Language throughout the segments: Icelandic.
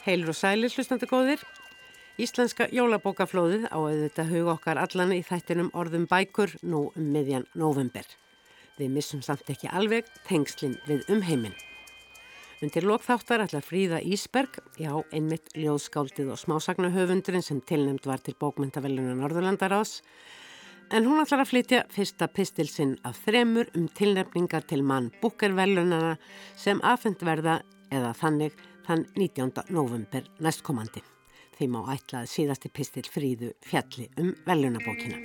Heilur og sælir hlustandi góðir. Íslenska jólabókaflóðið á auðvitað hug okkar allan í þættinum orðum bækur nú um miðjan november. Við missum samt ekki alveg tengslinn við umheiminn. Undir lokþáttar ætlar Fríða Ísberg, já, einmitt ljóðskáldið og smásagnahöfundurinn sem tilnæmt var til bókmyndavellunar Norðurlandarás, en hún ætlar að flytja fyrsta pistilsinn af þremur um tilnæmningar til mann búkervellunana sem aðfend verða eða þannig þann 19. november næstkomandi. Því má ætla að síðasti pistil Fríðu fjalli um vellunabókina.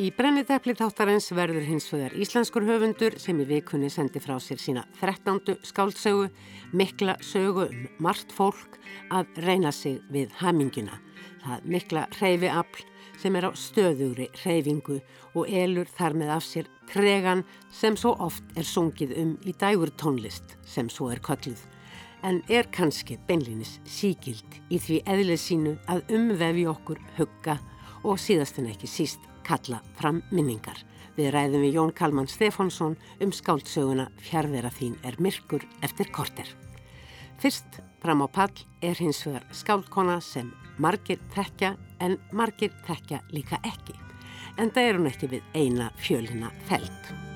Í brennitepli þáttarins verður hins vegar íslenskur höfundur sem í vikunni sendi frá sér sína 13. skáldsögu, mikla sögu um margt fólk að reyna sig við haminguna. Það mikla hreyfiafl sem er á stöðugri hreyfingu og elur þar með af sér tregan sem svo oft er sungið um í dægur tónlist sem svo er kölluð. En er kannski beinlinis síkild í því eðlið sínu að umvefi okkur hugga og síðast en ekki síst kalla fram minningar. Við ræðum við Jón Kalman Stefánsson um skáldsöguna Fjárvera þín er myrkur eftir korter. Fyrst fram á pall er hins vegar skáldkona sem margir tekja en margir tekja líka ekki. En það er hún ekki við eina fjölina felt.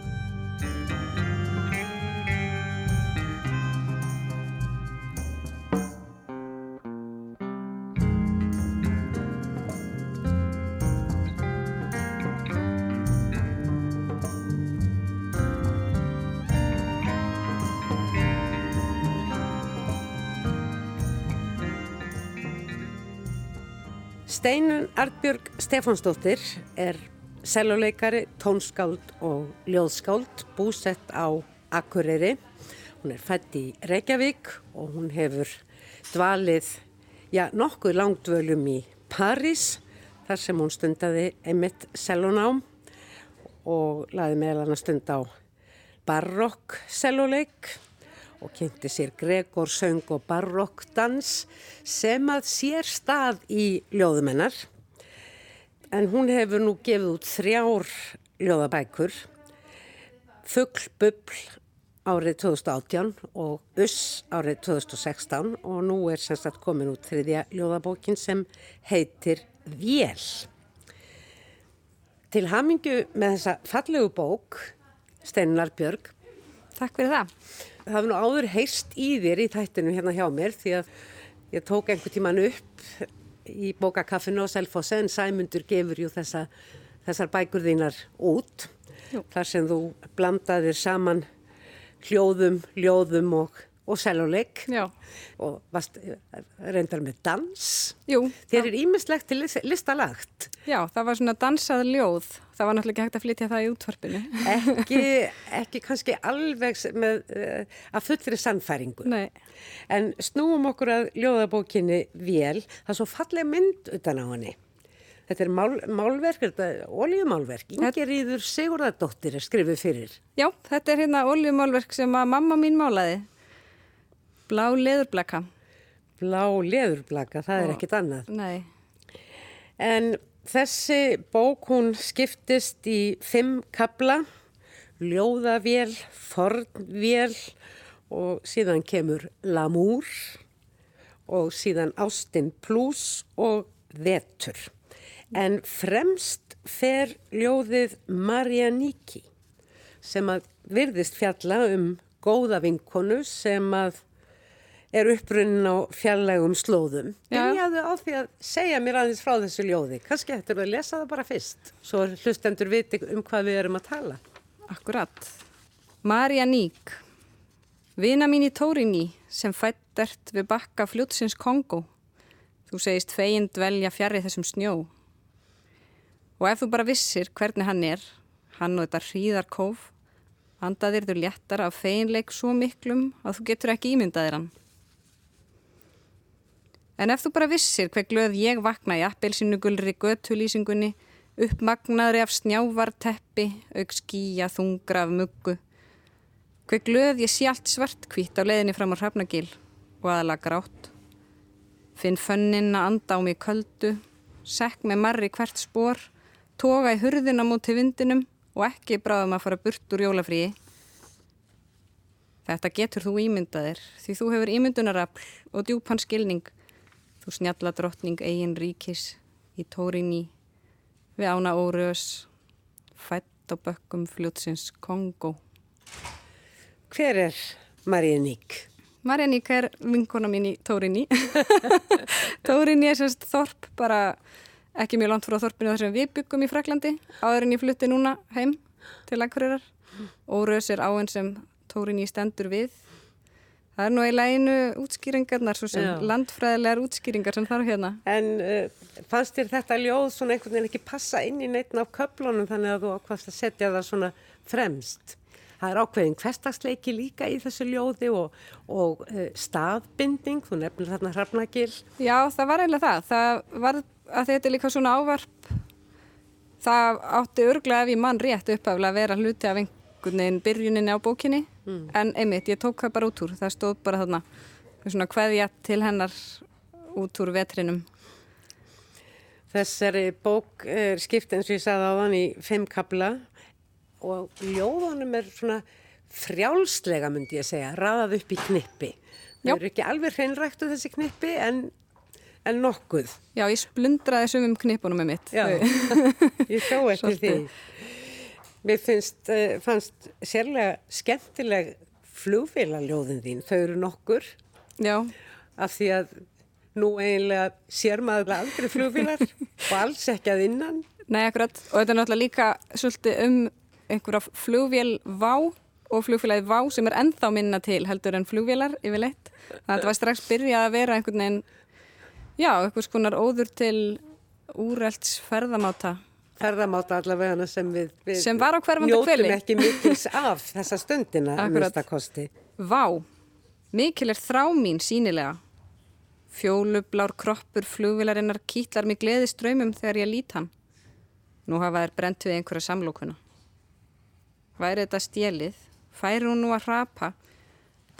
Steinun Artbjörg Stefánsdóttir er seljuleikari, tónskáld og ljóðskáld búsett á Akureyri. Hún er fætt í Reykjavík og hún hefur dvalið já, nokkuð langdvölum í París þar sem hún stundaði einmitt selunám og laði meðal hann stund á barokk seljuleik og kynnti sér Gregor söng og barokkdans sem að sér stað í ljóðumennar. En hún hefur nú gefið út þrjár ljóðabækur, Fuggl-Bubbl árið 2018 og Uss árið 2016 og nú er semst komin út þriðja ljóðabókin sem heitir Vél. Til hamingu með þessa fallegu bók, Steinar Björg. Takk fyrir það. Það hafði nú áður heist í þér í þættinu hérna hjá mér því að ég tók einhver tíman upp í bókakaffinu og selfossi en Sæmundur gefur jú þessa, þessar bækur þínar út Jú. þar sem þú blandaðir saman hljóðum, ljóðum og og seluleik og varst reyndar með dans. Jú, Þér er ímislegt til listalagt. Já, það var svona dansað ljóð. Það var náttúrulega ekki hægt að flytja það í útvarpinu. Ekki, ekki kannski alveg með, uh, að fullri sannfæringu. Nei. En snúum okkur að ljóðabókinni vel það er svo falleg mynd utan á henni. Þetta er mál, málverk, þetta er oljumálverk. Inger Íður Sigurðardóttir er skrifið fyrir. Já, þetta er hérna oljumálverk sem að mamma mín málaði. Blá leðurblaka. Blá leðurblaka, það er ekkit annað. Nei. En þessi bók hún skiptist í fimm kabla, ljóðavél, fornvél og síðan kemur lamúr og síðan ástinn pluss og vetur. En fremst fer ljóðið Marianíki sem að virðist fjalla um góða vinkonu sem að er upprunnin á fjallægum slóðum. Byrjaðu á því að segja mér aðeins frá þessu ljóði. Kanski ættir við að lesa það bara fyrst. Svo hlustendur viti um hvað við erum að tala. Akkurat. Marja Ník. Vina mín í Tóriní sem fættert við bakka fljótsins Kongo. Þú segist feind velja fjari þessum snjó. Og ef þú bara vissir hvernig hann er, hann og þetta hríðarkóf, andaðir þú léttar af feinleik svo miklum að þú getur ekki ímyndaðir hann. En ef þú bara vissir hver glöð ég vakna í appelsinugulri göttulýsingunni, uppmagnaðri af snjávarteppi, auk skíja, þungra af muggu, hver glöð ég sé allt svartkvít á leiðinni fram á hrafnagil og aðalega grátt, finn fönninn að anda á mig köldu, sekk með marri hvert spór, toga í hurðina múti vindinum og ekki bráðum að fara burt úr jólafríi. Þetta getur þú ímyndaðir því þú hefur ímyndunarafl og djúpan skilning. Þú snjalla drottning eigin ríkis í Tórinni við ána órös fætt á bökkum fljótsins Kongo. Hver er Maríu Ník? Maríu Ník er vinkona mín í Tórinni. Tórinni er semst þorp bara ekki mjög langt frá þorpinu þar sem við byggum í Fraklandi áður en ég flutti núna heim til Akureyrar. Órös er áinn sem Tórinni stendur við. Það er nú eiginlega einu útskýringarnar, svo sem Já. landfræðilegar útskýringar sem þarf hérna. En uh, fannst þér þetta ljóð svona einhvern veginn ekki passa inn í neittn af köflunum þannig að þú ákvæmst að setja það svona fremst? Það er ákveðin hverstagsleiki líka í þessu ljóði og, og uh, staðbinding, þú nefnir þarna hrafnagil. Já, það var eiginlega það. Það var að þetta er líka svona ávarp. Það átti örglega ef ég mann rétt uppaflega að vera hluti af einhvern veginn byrjuninni á bókinni. Mm. En einmitt, ég tók það bara út úr. Það stóð bara þarna svona hveðja til hennar út úr vetrinum. Þessari bók er skipt eins og ég sagði á þann í fimm kabla og ljóðunum er svona frjálslega myndi ég segja, raðað upp í knippi. Það eru ekki alveg hreinræktu þessi knippi en, en nokkuð. Já, ég splundraði sumum knippunum með mitt. Já, ég sjó eftir því. Mér finnst, uh, fannst sérlega skemmtileg flugfélagljóðin þín. Þau eru nokkur. Já. Af því að nú eiginlega sér maður aldrei flugfélag og alls ekki að innan. Nei, akkurat. Og þetta er náttúrulega líka svolítið um einhverja flugvél vá og flugfélagið vá sem er ennþá minna til heldur en flugvélar yfirleitt. Þannig að þetta var strax byrjað að vera einhvern veginn, já, einhvers konar óður til úrelds ferðamáta. Allavega sem við, við sem njótum ekki mikils af þessa stundina að minnstakosti. Vá, mikil er þrá mín sínilega. Fjólublár kroppur flugvélarinnar kýtlar mig gleði ströymum þegar ég lít hann. Nú hafa þær brent við einhverja samlókuna. Væri þetta stjelið, færi hún nú að hrapa,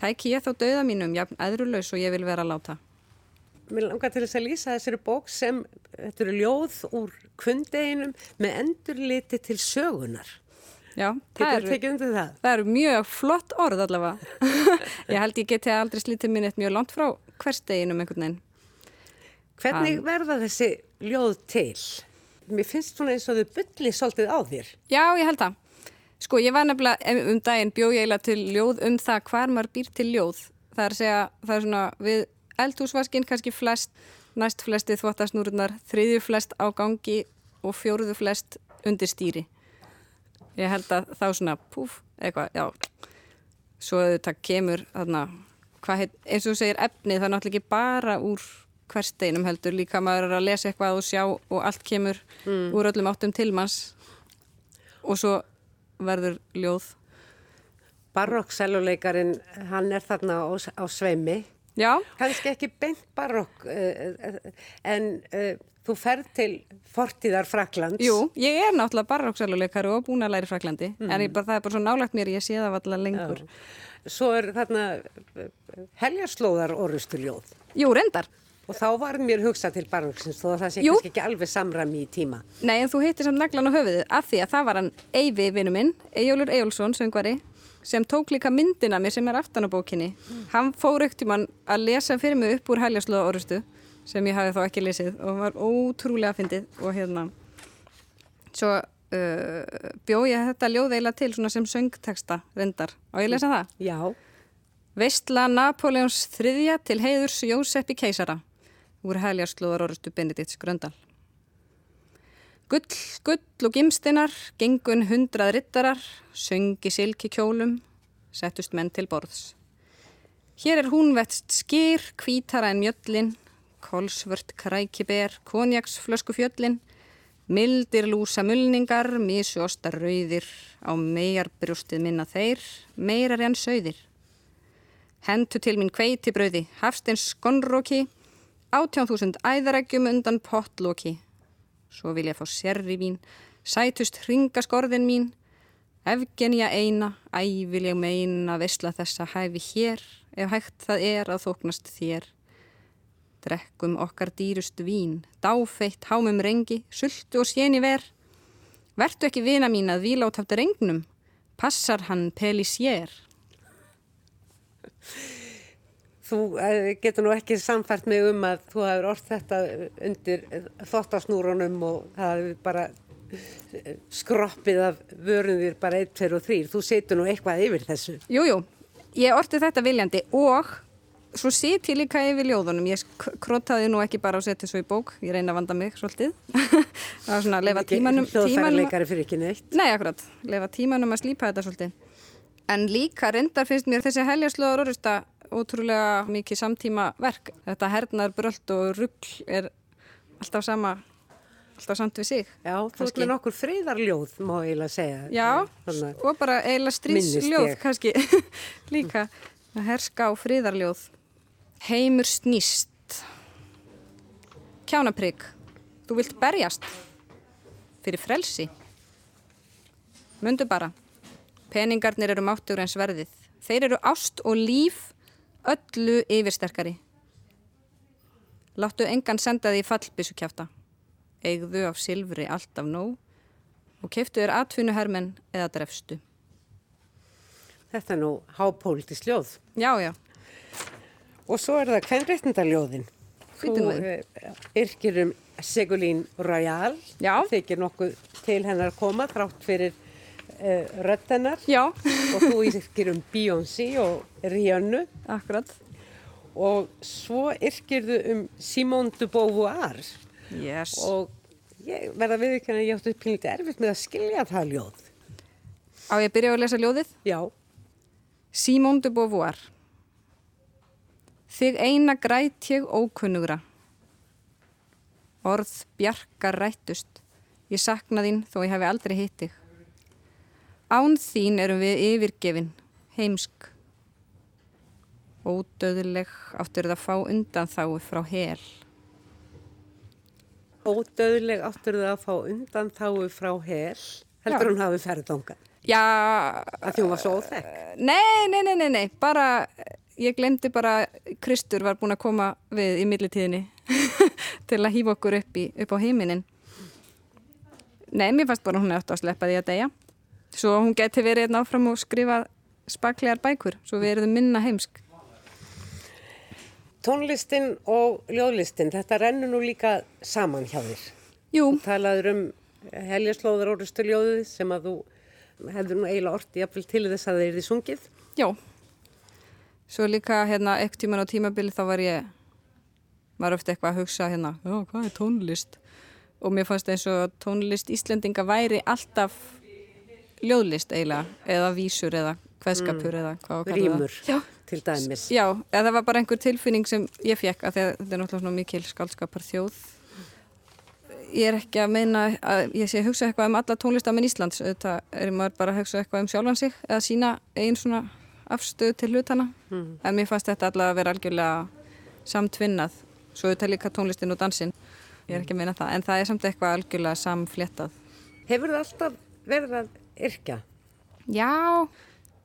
tæki ég þá dauða mínum, jafn aðrulaus og ég vil vera láta. Mér langar til þess að lýsa þessari bók sem, þetta eru ljóð úr kundeginum með endurliti til sögunar. Já, það eru, það? það eru mjög flott orð allavega. ég held ég geti aldrei slítið mín eitt mjög langt frá hversteginum einhvern veginn. Hvernig Hann... verða þessi ljóð til? Mér finnst svona eins og þau bylli svolítið á þér. Já, ég held það. Sko ég var nefnilega um daginn bjóð ég eiginlega til ljóð um það hvar maður býr til ljóð. Það er að segja, það er svona við eldhúsvaskinn kannski flest, næst flesti þvottasnúrunar, þriðju flest á gangi og fjóruðu flest undir stýri. Ég held að þá svona púf, eitthvað, já. Svo þetta kemur þarna, heit, eins og segir efni, það er náttúrulega ekki bara úr hver steinum heldur, líka maður er að lesa eitthvað og sjá og allt kemur mm. úr öllum áttum tilmanns og svo verður ljóð Barokkseluleikarin hann er þarna á, á sveimi Já Kannski ekki beint barokk uh, en uh, þú ferð til fortíðar Fraklands Jú, ég er náttúrulega barokkseluleikari og búin að læri Fraklandi mm. en bara, það er bara svo nálagt mér ég sé það allar lengur Já. Svo er þarna heljarslóðar orustu ljóð Jú, reyndar Og þá var mér hugsað til barnvöksins þó að það sé Jú. kannski ekki alveg samrami í tíma. Nei en þú hittir samt naglan á höfuðu af því að það var hann Eyvi vinnu minn, Eyjólur Eyjólfsson söngvari sem tók líka myndina mér sem er aftan á bókinni. Mm. Hann fór aukt í mann að lesa fyrir mig upp úr Heljaslóða orustu sem ég hafi þá ekki lesið og var ótrúlega fyndið og hérna svo uh, bjóð ég þetta ljóðeila til sem söngteksta reyndar og ég lesa það. Já. Veistla Napoleons þriðja til heiðurs Jóseppi keisara úr heljarslóðar orustu Benedikts Gröndal. Gull, gull og gimstinar, gengun hundrað rittarar, söngi silki kjólum, settust menn til borðs. Hér er hún vettst skýr, kvítara en mjöllin, kolsvört krækiber, konjaksflösku fjöllin, mildir lúsa mulningar, misjósta rauðir, á megar brjóstið minna þeir, meirar en sögðir. Hentu til mín kveiti brauði, hafstins skonróki, 18.000 æðarækjum undan pottloki. Svo vil ég fá sérri vín, sætust hringaskorðin mín. Efgenja eina, æ vil ég meina vesla þessa hæfi hér, ef hægt það er að þóknast þér. Drekkum okkar dýrust vín, dáfeitt hámum rengi, sultu og séni ver. Vertu ekki vina mín að vila át aftur rengnum, passar hann peli sér. Þú eh, getur nú ekki samfært mig um að þú hefur orð þetta undir þóttasnúrunum og það hefur bara eh, skroppið af vörunðir bara 1, 2 og 3. Þú setur nú eitthvað yfir þessu. Jújú, jú, ég orti þetta viljandi og svo set ég líka yfir ljóðunum. Ég krótaði nú ekki bara að setja svo í bók, ég reyna að vanda mig svolítið. það var svona að lefa tímanum... Hljóðfærarleikari fyrir ekki neitt. Nei, akkurat, lefa tímanum að slípa þetta svolítið. En líka reyndar finnst mér þessi heljarslóðar orðista ótrúlega mikið samtíma verk. Þetta hernar, bröld og ruggl er alltaf sama, alltaf samt við sig. Já, þú ert með nokkur friðarljóð, má eiginlega segja. Já, Þannig, og bara eiginlega stríðsljóð kannski líka. Að herska á friðarljóð. Heimur snýst. Kjánaprygg. Þú vilt berjast. Fyrir frelsi. Mundu bara. Peningarnir eru máttur en sverðið. Þeir eru ást og líf öllu yfirsterkari. Láttu engan senda því fallbissukjafta. Eigðu af silfri allt af nóg og keftu þér atvinnuhermen eða drefstu. Þetta er nú hápóliti sljóð. Já, já. Og svo er það kvennreitnindaljóðin. Þú yrkir um Segulín Royal. Já. Þykir nokkuð til hennar koma þrátt fyrir uh, röttenar Já. og þú yrkir um Beyoncé og Rihanna. Akkurat. Og svo yrkirðu um Simone de Beauvoir. Yes. og ég verða við ekki að ég áttu pínlítið erfitt með að skilja það ljóð. Á ég að byrja að lesa ljóðið? Já. Simone de Beauvoir. Þig eina græt ég ókunnugra. Orð bjarkar rættust. Ég sakna þín þó ég hef aldrei hitt þig Án þín erum við yfirgefin, heimsk. Ódöðleg áttur það að fá undan þái frá hel. Ódöðleg áttur það að fá undan þái frá hel. Heldur Já. hún hafi ferðið ánga? Já. Að því hún var svo óþekk? Nei, nei, nei, nei, nei. Bara, ég glemdi bara, Kristur var búin að koma við í millitíðinni til að hýfa okkur upp, í, upp á heiminin. Nei, mér fannst bara hún eftir að sleppa því að deyja svo hún geti verið einn áfram og skrifa spaklegar bækur, svo erum minna heimsk. Tónlistin og ljóðlistin, þetta rennur nú líka saman hjá þér. Jú. Þú talaður um heljaslóðar orðustu ljóðið sem að þú hefður nú eiginlega orti jafnvel til þess að þeir þið sungið. Já. Svo líka hérna ekk tíman á tímabili þá var ég, var ofta eitthvað að hugsa hérna, já hvað er tónlist? Og mér fannst eins og tónlist Íslendinga væri alltaf ljóðlist eiginlega eða vísur eða hveðskapur mm. eða hvað að kalla Rímur, til dæmis. Já, eða það var bara einhver tilfinning sem ég fekk að þetta er náttúrulega mikil skaldskapar þjóð. Ég er ekki að meina að ég sé að hugsa eitthvað um alla tónlistamenn Íslands, þetta er maður bara að hugsa eitthvað um sjálfan sig eða sína einn svona afstöð til hlutana mm. en mér fannst þetta allavega að vera algjörlega samtvinnað, svo þetta líka tónlistin og dansin, ég er ekki að meina það en það er samt eitthvað algjörlega samfléttað. Hefur það alltaf verið að yrkja? Já,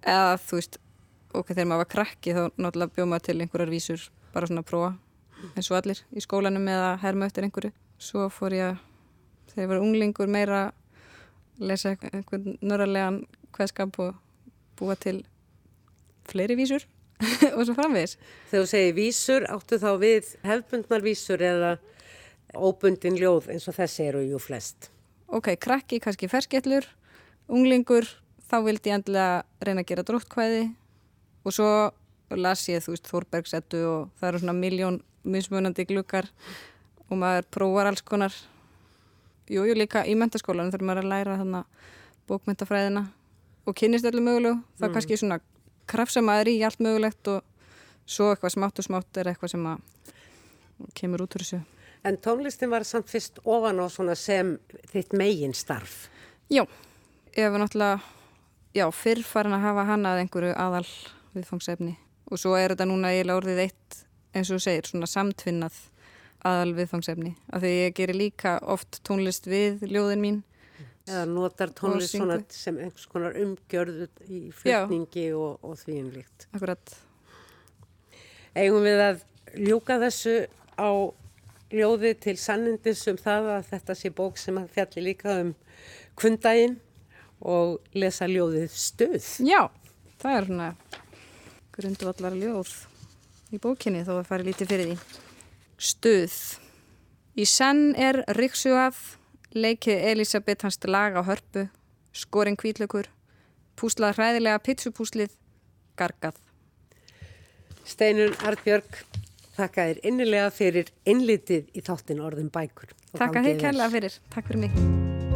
eða þú veist, ok, þegar maður var krakki þá náttúrulega bjóð maður til einhverjar vísur bara svona að prófa, eins og allir í skólanum eða herma eftir einhverju. Svo fór ég að, þegar ég var unglingur meira að lesa einhvern nörralegan hvaðskap og búa til fleiri vísur og svo framvegis. Þegar þú segir vísur, áttu þá við hefbundnar vísur eða óbundin ljóð eins og þessi eru jú flest? Ok, krakki, kannski ferskellur unglingur þá vildi ég endilega reyna að gera dróttkvæði. Og svo las ég þú veist Þórbergsettu og það eru svona miljón mismunandi glukkar og maður prófar alls konar. Jújú jú, líka í mentaskólanum þarf maður að læra þannig bókmyndafræðina og kynist öllu mögulegu. Það er mm. kannski svona krafsamaður í allt mögulegt og svo eitthvað smátt og smátt er eitthvað sem að kemur út úr þessu. En tónlistin var samt fyrst ofan á svona sem þitt megin starf. Já ég hef náttúrulega, já, fyrr farin að hafa hana að einhverju aðal viðfangsefni. Og svo er þetta núna eiginlega orðið eitt, eins og þú segir, svona samtvinnað aðal viðfangsefni. Af því ég gerir líka oft tónlist við ljóðin mín. Eða notar tónlist svona sem einhvers konar umgjörðu í fyrtningi og, og því einlíkt Akkurat. Eigum við að ljúka þessu á ljóði til sannindis um það að þetta sé bók sem að fjalli líka um kvundaginn og lesa ljóðið stuð. Já, það er svona grundvallar ljóð í bókinni þó að fara lítið fyrir því. Stuð. Í senn er Ríksu af, leikið Elisabeth hans lag á hörpu, skorinn kvítlökur, púslað hræðilega pizzupúslið, gargað. Steinun Artbjörg, þakka þér innilega fyrir innlitið í þáttin orðum bækur. Takka þér kærlega fyrir. Takk fyrir mig.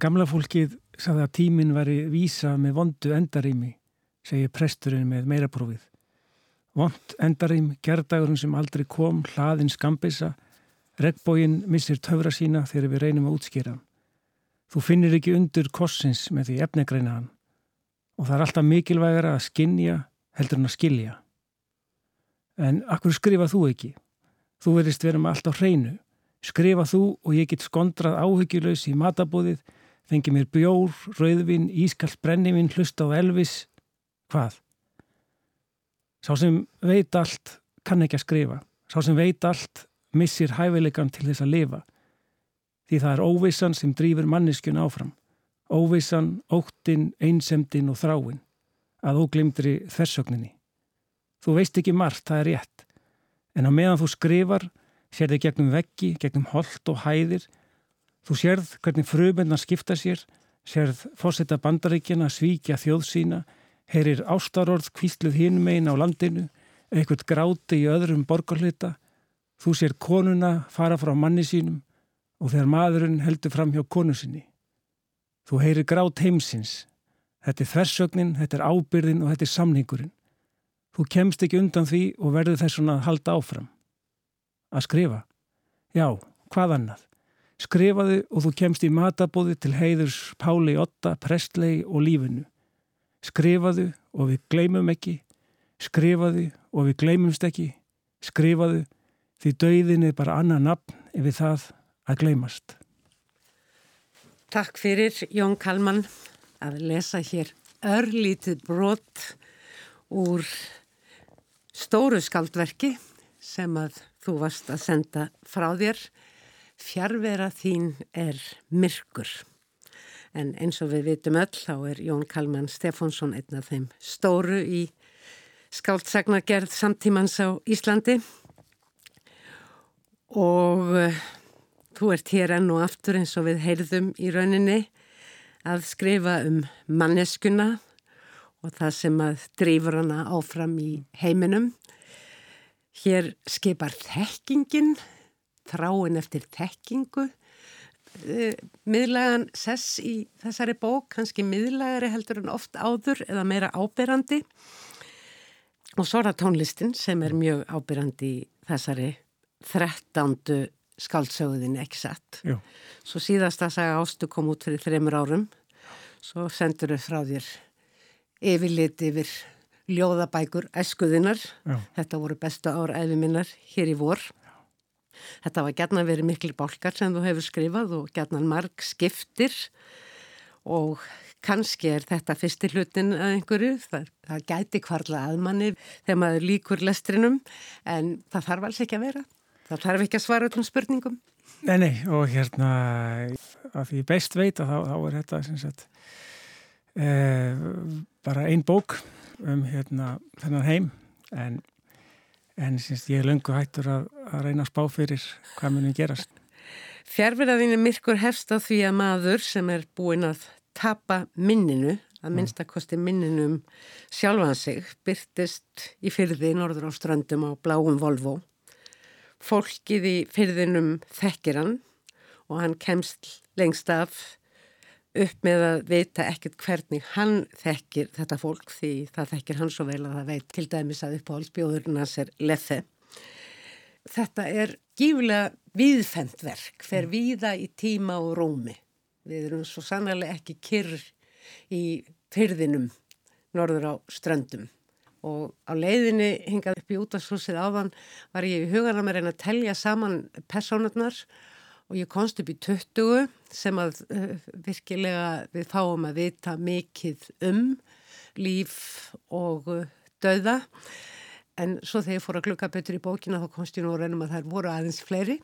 Gamla fólkið sagði að tíminn væri vísa með vondu endarými, segir presturinn með meiraprófið. Vond endarým, gerðdagurinn sem aldrei kom, hlaðin skambisa, regnbógin missir töfra sína þegar við reynum að útskýra hann. Þú finnir ekki undur kossins með því efnegreina hann og það er alltaf mikilvægara að skinja heldur en að skilja. En akkur skrifa þú ekki? Þú verist vera með allt á hreinu. Skrifa þú og ég get skondrað áhyggjulegs í matabóðið fengi mér bjór, rauðvin, ískall brennivin, hlusta á Elvis. Hvað? Sá sem veit allt kann ekki að skrifa. Sá sem veit allt missir hæfileikan til þess að lifa. Því það er óvissan sem drýfur manneskjun áfram. Óvissan, óttin, einsemdin og þráin. Að óglimdri þversögninni. Þú veist ekki margt, það er rétt. En á meðan þú skrifar, sér þið gegnum veggi, gegnum holt og hæðir, Þú sérð hvernig frumennar skipta sér, sérð fósetta bandaríkjana svíkja þjóð sína, heyrir ástarorð kvísluð hinum einn á landinu, eitthvað gráti í öðrum borgarlita, þú sér konuna fara frá manni sínum og þegar maðurinn heldur fram hjá konu sinni. Þú heyrir grát heimsins, þetta er þversögnin, þetta er ábyrðin og þetta er samningurinn. Þú kemst ekki undan því og verður þess að halda áfram. Að skrifa? Já, hvað annað? Skrifaðu og þú kemst í matabóði til heiðurs Páli Otta, Prestlei og lífinu. Skrifaðu og við gleymum ekki. Skrifaðu og við gleymumst ekki. Skrifaðu því dauðin er bara annað nafn ef við það að gleymast. Takk fyrir Jón Kalman að lesa hér örlítið brot úr stóru skaldverki sem að þú varst að senda frá þér Fjárvera þín er myrkur. En eins og við vitum öll, þá er Jón Kalman Stefánsson einn af þeim stóru í skáldsagnagerð samtímans á Íslandi. Og uh, þú ert hér enn og aftur eins og við heyrðum í rauninni að skrifa um manneskuna og það sem að drýfur hana áfram í heiminum. Hér skipar þekkingin þráin eftir tekkingu eh, miðlagan sess í þessari bók, kannski miðlagari heldur en oft áður eða meira ábyrrandi og svo er það tónlistin sem er mjög ábyrrandi í þessari þrettándu skaldsöguðin ekki satt. Jú. Svo síðast að saga ástu kom út fyrir þreymur árum svo sendur þau frá þér yfirlit yfir ljóðabækur eskuðinar. Já. Þetta voru bestu ára efiminnar hér í vor. Þetta var gætna verið miklu bálkar sem þú hefur skrifað og gætna marg skiptir og kannski er þetta fyrsti hlutin að einhverju, það, það gæti kvarla aðmanni þegar maður líkur lestrinum en það þarf alls ekki að vera. Það þarf ekki að svara öllum spurningum. Nei, nei, og hérna að því best veit að þá, þá er þetta sem sagt e, bara einn bók um hérna þennan heim en en syns, ég er löngu hættur að, að reyna að spá fyrir hvað munum gerast. Fjárverðaðinu myrkur hefst á því að maður sem er búin að tapa minninu, að minnstakosti minninu um sjálfan sig, byrtist í fyrði norður á strandum á bláum Volvo. Fólkið í fyrðinum þekkir hann og hann kemst lengst af upp með að vita ekkert hvernig hann þekkir þetta fólk því það þekkir hann svo vel að það veit til dæmis að uppáhaldsbjóðurinn hans er lefe. Þetta er gífulega viðfendt verk, fer mm. víða í tíma og rómi. Við erum svo sannlega ekki kyrr í fyrðinum norður á ströndum og á leiðinni hingað upp í útastúsið áðan var ég í hugan að mér reyna að telja saman personarnar og ég konst upp í 20 sem að uh, virkilega við fáum að vita mikið um líf og uh, dauða en svo þegar ég fór að klukka betur í bókina þá komst ég nú að reynum að það voru aðeins fleiri.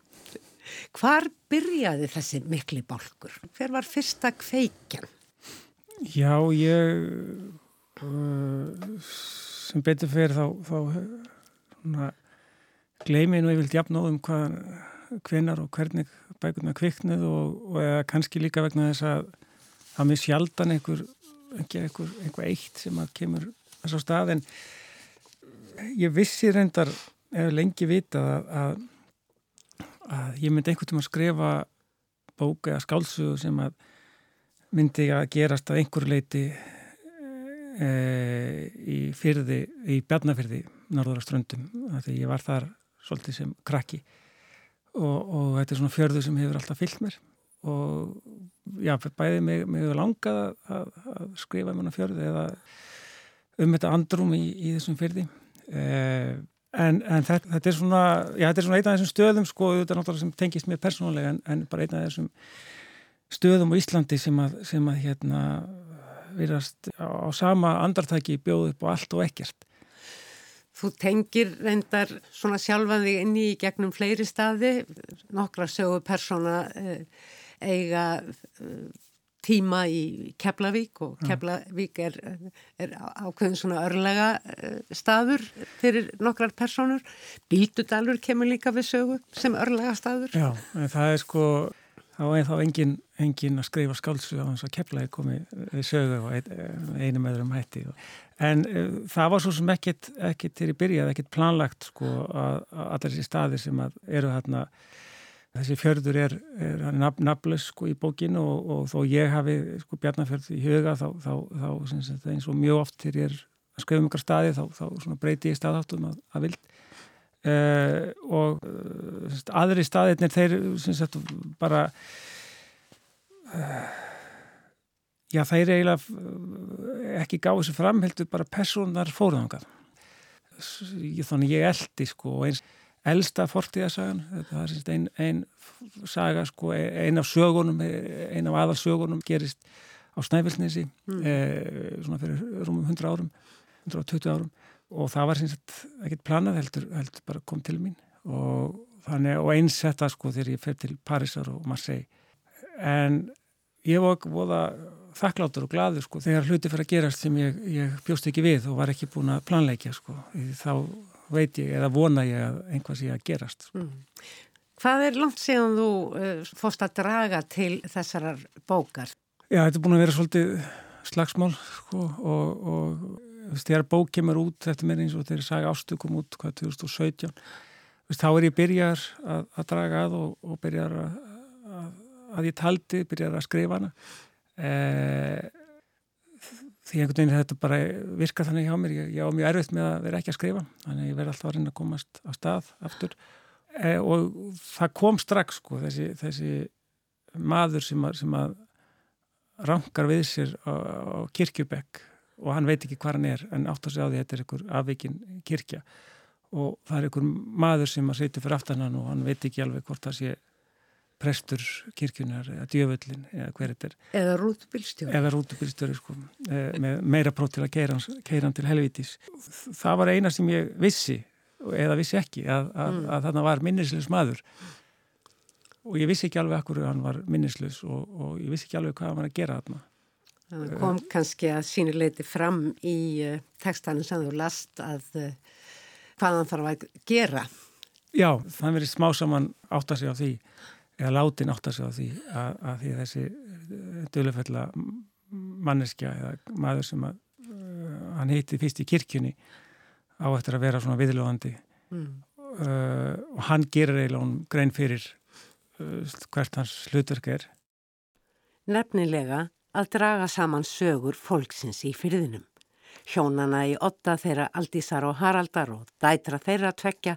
Hvar byrjaði þessi mikli bálkur? Hver var fyrsta kveikjan? Já, ég uh, sem betur fyrir þá, þá gleimi nú ég vilt jafn nóðum hvað hvenar og hvernig bækurna kviknuð og, og kannski líka vegna þess að það með sjaldan einhver, einhver, einhver eitt sem að kemur þess á stað. En ég vissi reyndar ef lengi vita að, að, að ég myndi einhvern tíma að skrifa bók eða skálsugu sem að myndi að gerast að einhver leiti e, í fyrði, í bjarnafyrði norður á ströndum, því ég var þar svolítið sem krakki og, og þetta er svona fjörðu sem hefur alltaf fyllt mér. Og já, bæði mig, mig langað að, að skrifa um hana fjörðu eða um þetta andrum í, í þessum fyrði eh, en, en þetta, þetta er svona já, þetta er svona einn af þessum stöðum sko, þetta er náttúrulega sem tengist mér persónulega en, en bara einn af þessum stöðum á Íslandi sem að, sem að hérna virast á, á sama andartæki bjóð upp á allt og ekkert Þú tengir reyndar svona sjálfan þig inn í gegnum fleiri staði, nokkra sögu persóna eh, eiga eh, tíma í Keflavík og Keflavík er, er ákveðin svona örlega eh, staður fyrir nokkrar personur. Bíldudalur kemur líka við sögu sem örlega staður. Já, það er sko þá er þá engin, engin að skrifa skálsu á hans að keflaði komið við sögu og ein, einum öðrum hætti en uh, það var svo sem ekkit ekkit til í byrjað, ekkit planlagt sko að, að allir þessi staðir sem eru hérna þessi fjörður er, er nab, nafnlaus sko í bókinu og, og þó ég hafi sko bjarnafjörð í huga þá, þá, þá, þá eins og mjög oft þegar ég er að skrifa um ykkur staði þá breyti ég staðáttum að, að vild. Uh, og uh, aðri staðirnir þeir sagt, bara uh, já þeir eiginlega ekki gáði þessu fram heldur bara personar fóruðangað þannig ég eldi sko eins elsta fortíðasagan það er einn ein saga sko einn af sögunum einn af aðalsögunum gerist á Snæfellsnesi mm. svona fyrir rúmum 100 árum 120 árum. Og það var síns að ekkert planað heldur, heldur bara kom til mín. Og, þannig, og eins þetta sko þegar ég fer til Parísar og Marseille. En ég var voða þakkláttur og gladur sko þegar hluti fyrir að gerast sem ég, ég bjóst ekki við og var ekki búin að planleikja sko þá veit ég eða vona ég að einhvað sé að gerast sko. mm. Hvað er langt síðan þú uh, fórst að draga til þessarar bókar? Já, þetta er búin að vera svolítið slagsmál sko, og, og þegar bók kemur út eftir mér eins og þegar saga ástu kom út hvað 2017 veist, þá er ég byrjar að, að draga að og, og byrjar að, að, að ég taldi, byrjar að skrifa hana því einhvern veginn þetta bara virka þannig hjá mér, ég, ég á mjög erfitt með að vera ekki að skrifa, þannig ég verði alltaf að reyna að komast á stað aftur. E, og það kom strax sko þessi, þessi maður sem að, sem að rankar við sér á, á kirkjubekk og hann veit ekki hvað hann er en átt að segja á því að þetta er einhver afvikinn kirkja. Og það er einhver maður sem að setja fyrir aftanan og hann veit ekki alveg hvort það sé prestur kirkjunar eða djöfullin eða hver þetta er. Eða rútubilstjóri eða rútubilstjóri sko e, með meira próf til að keira hann til helvítis. Það var eina sem ég vissi eða vissi ekki að, að, mm. að þarna var minnisleis maður. Og ég vissi ekki alveg akkur hann var minnisleis og, og ég vissi ekki alveg hvað hann var að gera þarna. Það kom kannski að sínuleiti fram í uh, textanum sem þú last að hvað hann þarf að gera. Já, það verið smá saman átt að segja á því, eða látin átt að segja á því að, að því þessi uh, dölufella manneskja eða maður sem að hann heiti fyrst í kirkjunni á eftir að vera svona viðlóðandi mm. og hann gerir eiginlega grein fyrir hvert hans hlutverk er. Nefnilega að draga saman sögur fólksins í fyrðinum. Hjónana í otta þeirra Aldísar og Haraldar og dætra þeirra tvekja,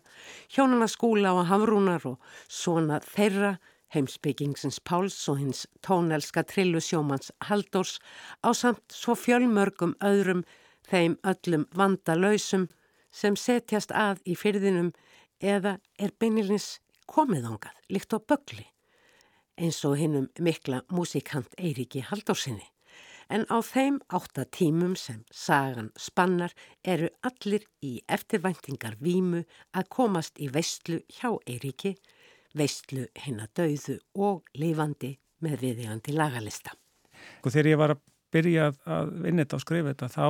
hjónana skúla og hafrúnar og svona þeirra, heimsbyggingsins Páls og hins tónelska trillu sjómans Haldórs á samt svo fjölmörgum öðrum þeim öllum vandalöysum sem setjast að í fyrðinum eða er beinilins komiðongað líkt á bögli eins og hinnum mikla músikant Eiríki Haldórsinni. En á þeim átta tímum sem sagan spannar eru allir í eftirvæntingar vímu að komast í veistlu hjá Eiríki, veistlu hinn að dauðu og lifandi með viðjandi lagalista. Og þegar ég var að byrja að vinna þetta og skrifa þetta þá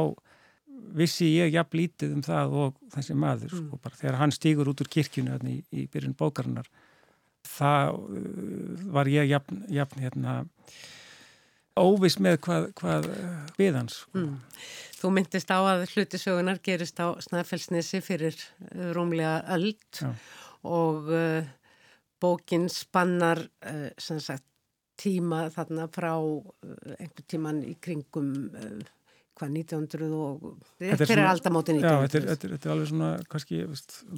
vissi ég jafn lítið um það og þessi maður sko, mm. sko, bara, þegar hann stýgur út úr kirkjunu í, í byrjun bókarinnar það uh, var ég jafn, jafn hérna óvis með hvað, hvað uh, byðans sko. mm. Þú myndist á að hlutisögunar gerist á Snæfellsnesi fyrir uh, rúmlega öll og uh, bókin spannar uh, sagt, tíma þarna frá uh, einhver tíman í kringum hvað 1900 og hver er aldamóti 1900? Já, þetta er, þetta er, þetta er alveg svona kannski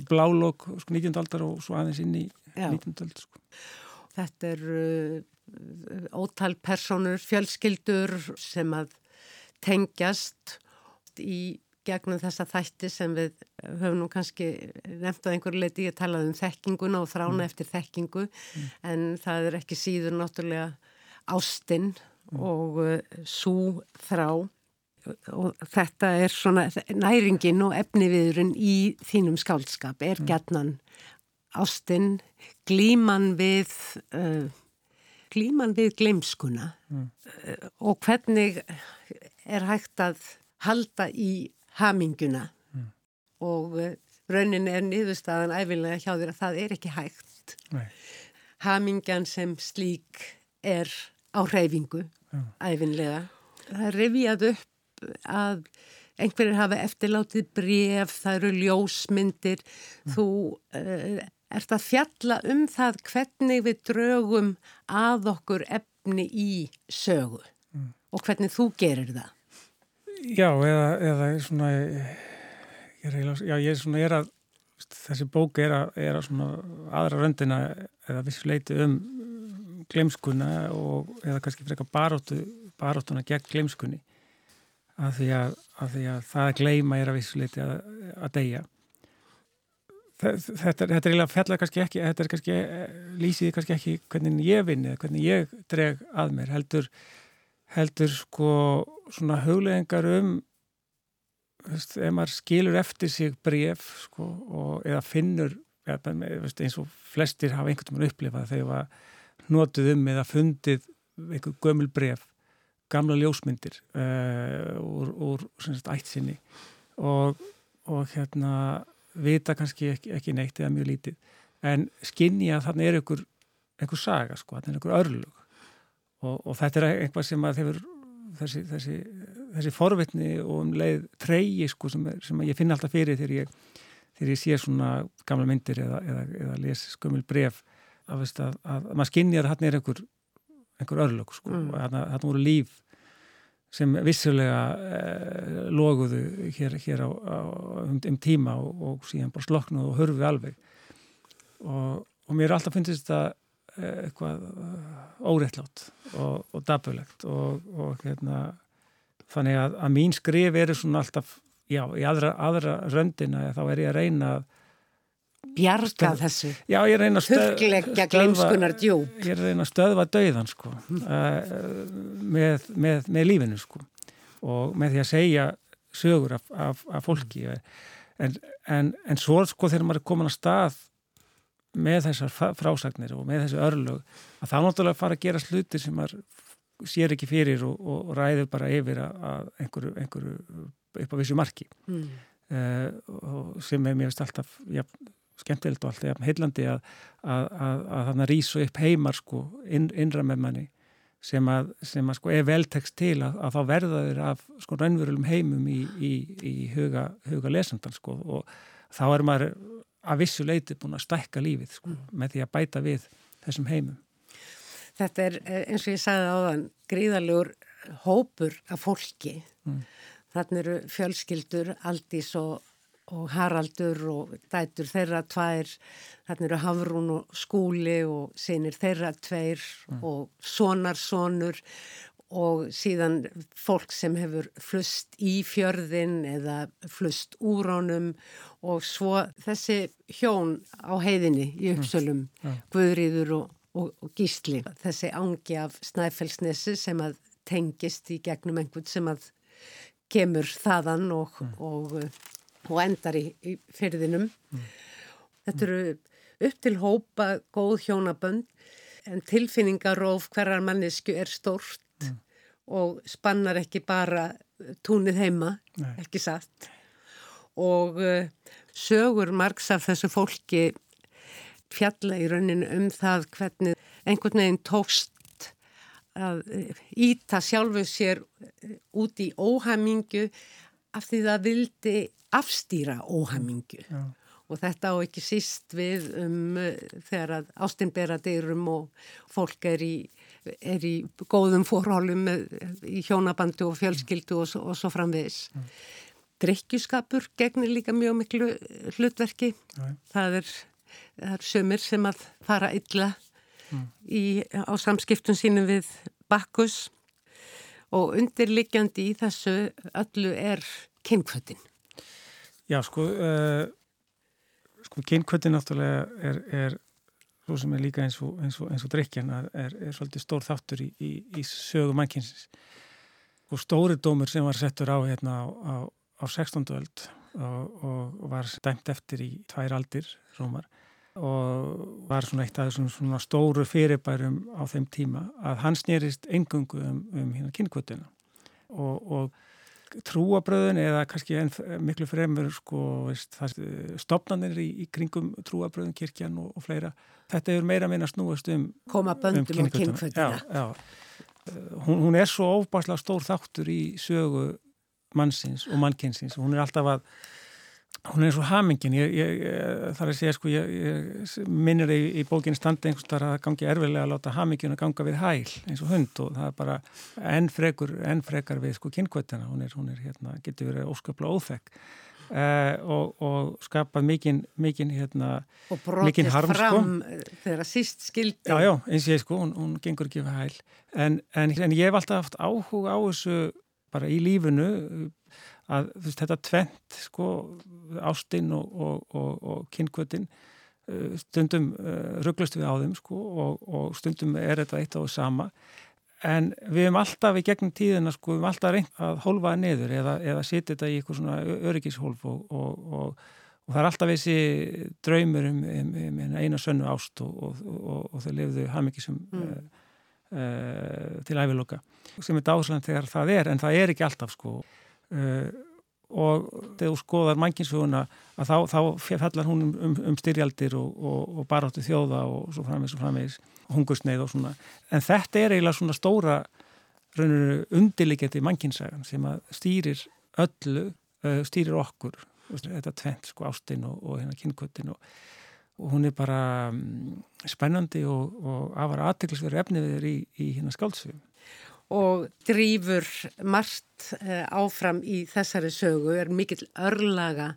blálokk sko, 19. aldar og svo aðeins inn í já. 19. aldar sko. Þetta er uh, ótal personur, fjölskyldur sem að tengjast í gegnum þessa þætti sem við höfum nú kannski nefnt á einhverju leiti, ég talaði um þekkinguna og þrána mm. eftir þekkingu mm. en það er ekki síður náttúrulega ástinn mm. og uh, svo þrá og þetta er svona næringin og efniviðurinn í þínum skálskap er mm. gætnan ástinn, glíman við uh, glíman við gleimskuna mm. uh, og hvernig er hægt að halda í haminguna mm. og uh, raunin er niðurstaðan æfilega hjá þér að það er ekki hægt Nei. hamingjan sem slík er á reyfingu æfinlega það er revjað upp að einhverjir hafa eftirlátið bref, það eru ljósmyndir, mm. þú uh, ert að fjalla um það hvernig við draugum að okkur efni í sögu mm. og hvernig þú gerir það. Já, eða, eða svona, ég er, já, ég er svona, ég er að, þessi bók er að, er að svona aðra röndina eða vissuleiti um glemskuna og eða kannski frekar baróttu, baróttuna gegn glemskunni að því að, að, því að það að gleima er að vissuleiti að, að deyja þetta, er eiginlega fellar kannski ekki, þetta er kannski lýsiði kannski ekki hvernig ég vinni hvernig ég dreg að mér heldur, heldur sko svona hugleðingar um veist, ef maður skilur eftir sig bref sko, og, eða finnur eða, veist, eins og flestir hafa einhvern veginn upplifað þegar það notuð um eða fundið einhver gömul bref gamla ljósmyndir uh, úr, úr ætsinni og, og hérna vita kannski ekki, ekki neitt eða mjög lítið en skinni að þarna er einhver, einhver saga sko, þarna er einhver örlug og, og þetta er einhvað sem að þeir, þessi, þessi, þessi forvitni og um leið treyji sko sem, sem ég finna alltaf fyrir þegar ég, þegar ég sé svona gamla myndir eða, eða, eða les skömmul bref að, að, að maður skinni að þarna er einhver einhver örlög sko. mm. þarna voru líf sem vissulega eh, loguðu hér, hér á, á, um, um tíma og, og síðan bara sloknuðu og hörfuðu alveg. Og, og mér er alltaf finnst þetta eh, eitthvað eh, óreitlátt og, og dabulegt og hérna þannig að, að mín skrif eru svona alltaf já, í aðra, aðra röndina þá er ég að reyna að bjarga þessu já, ég reyna að stöðva ég reyna að stöðva döiðan sko, uh, með, með, með lífinu sko. og með því að segja sögur af, af, af fólki en, en, en svo sko þegar maður er komin að stað með þessar frásagnir og með þessu örlög að þá náttúrulega fara að gera sluti sem maður sér ekki fyrir og, og ræður bara yfir að einhverju, einhverju upp á vissu marki mm. uh, sem er mér alltaf ja, skemmtilegt og alltaf heillandi að, að, að, að þannig að rýsa upp heimar sko, inn, innra með manni sem að, sem að sko er veltekst til að þá verða þeir af sko raunverulegum heimum í, í, í huga, huga lesendan sko og þá er maður að vissu leiti búin að stækka lífið sko mm. með því að bæta við þessum heimum. Þetta er eh, eins og ég sagði áðan gríðalegur hópur af fólki. Mm. Þannig eru fjölskyldur, aldís og og Haraldur og dætur þeirra tvær, þarna eru Hafrún og Skúli og sinir þeirra tveir mm. og sonarsonur og síðan fólk sem hefur flust í fjörðin eða flust úr honum og svo þessi hjón á heiðinni í mm. uppsölum, mm. Guðrýður og, og, og Gísli, þessi ángi af Snæfellsnesi sem að tengist í gegnum einhvern sem að kemur þaðan og, mm. og, og endar í, í fyrðinum. Mm. Þetta eru upp til hópa góð hjónabönd en tilfinningaróf hverjar mannesku er stort mm. og spannar ekki bara túnið heima, Nei. ekki satt. Og uh, sögur margs af þessu fólki fjalla í rauninu um það hvernig einhvern veginn tókst að íta sjálfu sér eh, út í óhamingu af því það vildi afstýra óhamingu Já. og þetta á ekki síst við um þegar að ástinbera dyrum og fólk er í, er í góðum fórhálum í hjónabandu og fjölskyldu og, og svo framvegis. Drikkjuskapur gegnir líka mjög miklu hlutverki. Já. Það er er sömur sem að fara illa í, á samskiptun sínum við bakkus og undirliggjandi í þessu öllu er kynkvötin. Já, sko, uh, sko kynkvötin náttúrulega er, er svo sem er líka eins og, og, og drikjan er, er svolítið stór þáttur í, í, í sögu mannkynsins. Og stóri dómur sem var settur á hérna á, á, á 16. öld og, og var dæmt eftir í tvær aldir, Rómar og var svona eitt af þessum svona stóru fyrirbærum á þeim tíma að hann snýrist engungu um, um hérna kynkvötuna og, og trúabröðun eða kannski enn miklu fremur sko veist, stopnarnir í, í kringum trúabröðun, kirkjan og, og fleira þetta er meira meina snúast um koma böndum um og kynkvötuna hún, hún er svo óbáslega stór þáttur í sögu mannsins og mannkynsins. Og hún er alltaf að hún er svo hamingin ég, ég, þar að segja sko ég, ég minnir í, í bókinu standi einhvers þar að gangi erfilega að láta hamingin að ganga við hæl eins og hund og það er bara enn frekur, enn frekar við sko kynkvötina, hún er, hún er hérna, getur verið óskaplega óþekk. Uh, og, og skapað mikinn mikinn hérna og brotist harm, fram sko. þegar síst skildi. Já já eins og ég sko, hún, hún gengur ekki við hæl. En, en, en ég hef alltaf haft áhuga á þessu bara í lífinu að veist, þetta tvent sko, ástinn og, og, og, og kynkvötin uh, stundum uh, rugglust við á þeim sko, og stundum er þetta eitt á sama en við hefum alltaf í gegnum tíðina sko, við hefum alltaf reynd að hólfa það niður eða, eða setja þetta í eitthvað svona öryggishólf og það er alltaf þessi draumur um, um, um eina sönnu ást og þau lefðu hafmyggisum mm. uh, uh, til æviloka sem er dásland þegar það er en það er ekki alltaf sko og þegar þú skoðar mannkinsuguna að þá, þá fellar hún um, um, um styrjaldir og, og, og baráttu þjóða og svo framvegis og framvegis hungursneið og svona. En þetta er eiginlega svona stóra rauninu undirlegjandi mannkinsagan sem að stýrir öllu uh, stýrir okkur. Þetta tvent sko ástinn og, og hérna kynkvötin og hún er bara um, spennandi og afar aðteglisverið efnið við þér í, í hérna skáldsögum og drýfur margt eh, áfram í þessari sögu er mikill örlaga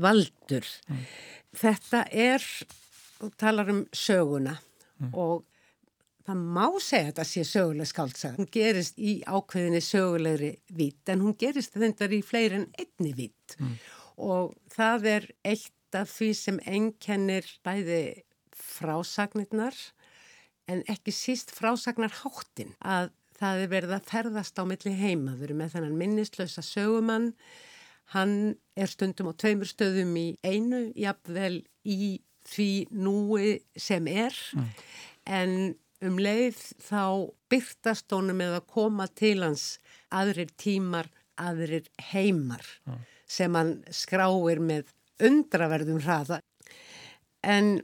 valdur. Mm. Þetta er, þú talar um söguna mm. og það má segja þetta sé söguleg skáltsaga. Hún gerist í ákveðinni sögulegri vít en hún gerist þendar í fleiri en einni vít mm. og það er eitt af því sem ennkennir bæði frásagnirnar en ekki síst frásagnarháttin að það er verið að ferðast á milli heima. Við erum með þennan minnislösa sögumann. Hann er stundum á tveimur stöðum í einu, jafnvel í því núi sem er. Mm. En um leið þá byrtast honum með að koma til hans aðrir tímar, aðrir heimar mm. sem hann skráir með undraverðum hraða. En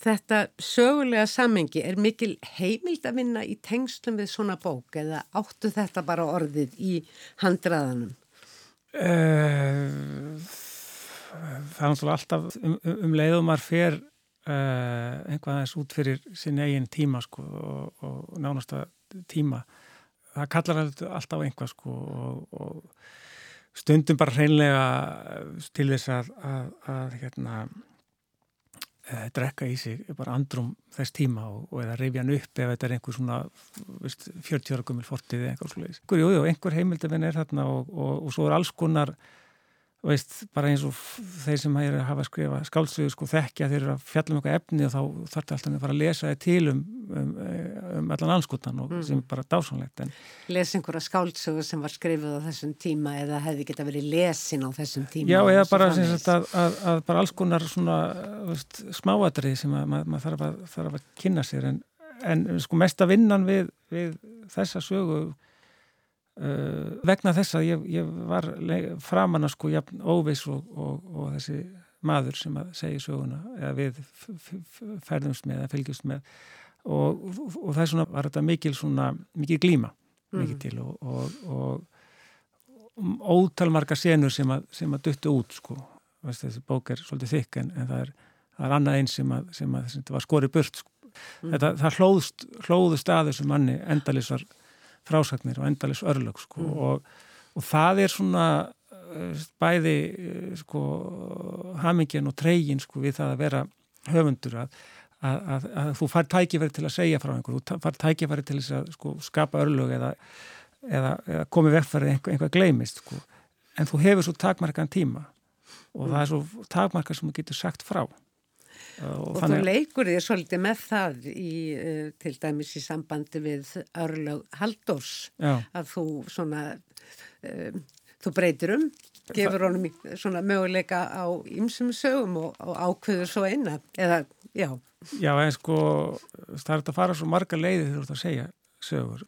þetta sögulega samengi er mikil heimild að vinna í tengslum við svona bók eða áttu þetta bara orðið í handraðanum? Uh, það er náttúrulega alltaf um, um leiðumar fyrr uh, einhvað aðeins út fyrir sin eigin tíma sko, og, og nánasta tíma það kallar alltaf einhvað sko, og, og stundum bara hreinlega til þess að, að, að hérna e, drekka í sig bara andrum þess tíma og, og eða reyfja hann upp ef þetta er einhver svona veist, 40 ára gummil fortið eða einhver slúiðis. Jú, jú, einhver heimildavinn er þarna og, og, og svo er alls konar veist, bara eins og þeir sem að hafa skrifa skáldsögur sko þekkja þeir eru að fjalla um eitthvað efni og þá þarf þetta alltaf að fara að lesa það til um, um, um allan anskotan og mm. sem er bara dásanlegt. Lesa einhverja skáldsögur sem var skrifið á þessum tíma eða hefði geta verið lesin á þessum tíma? Já, eða bara að, að, að bara alls konar svona veist, smáadrið sem maður mað þarf, þarf að kynna sér en, en sko mesta vinnan við, við þessa sögu Uh, vegna þess að ég, ég var framann að sko jafn óvis og, og, og þessi maður sem að segja söguna eða við ferðumst með eða fylgjumst með og, og það er svona, var þetta mikil svona, mikil glíma mm. mikil til og ótalmarka senur sem að, sem að duttu út sko, Vist, þessi bók er svolítið þykk en, en það, er, það er annað eins sem að, sem að sem var skori burt sko. mm. þetta, það hlóðust, hlóðust að þessu manni endalisvar frásagnir og endalis örlög sko. mm. og, og það er svona eh, bæði eh, sko, hamingin og treygin sko, við það að vera höfundur að, að, að, að þú far tækifæri til að segja frá einhverju, þú far tækifæri til að sko, skapa örlög eða, eða, eða komi vegfæri einhver, einhver gleimist sko. en þú hefur svo takmarkan tíma og mm. það er svo takmarkan sem þú getur sagt frá Og, og þú leikur þér svolítið með það í, uh, til dæmis í sambandi við Örlög Haldós Já. að þú svona uh, þú breytir um gefur honum svona möguleika á ymsum sögum og, og ákveður svo eina eða, já. Já, en sko, það er að fara svo marga leiði þegar þú ert að segja sögur.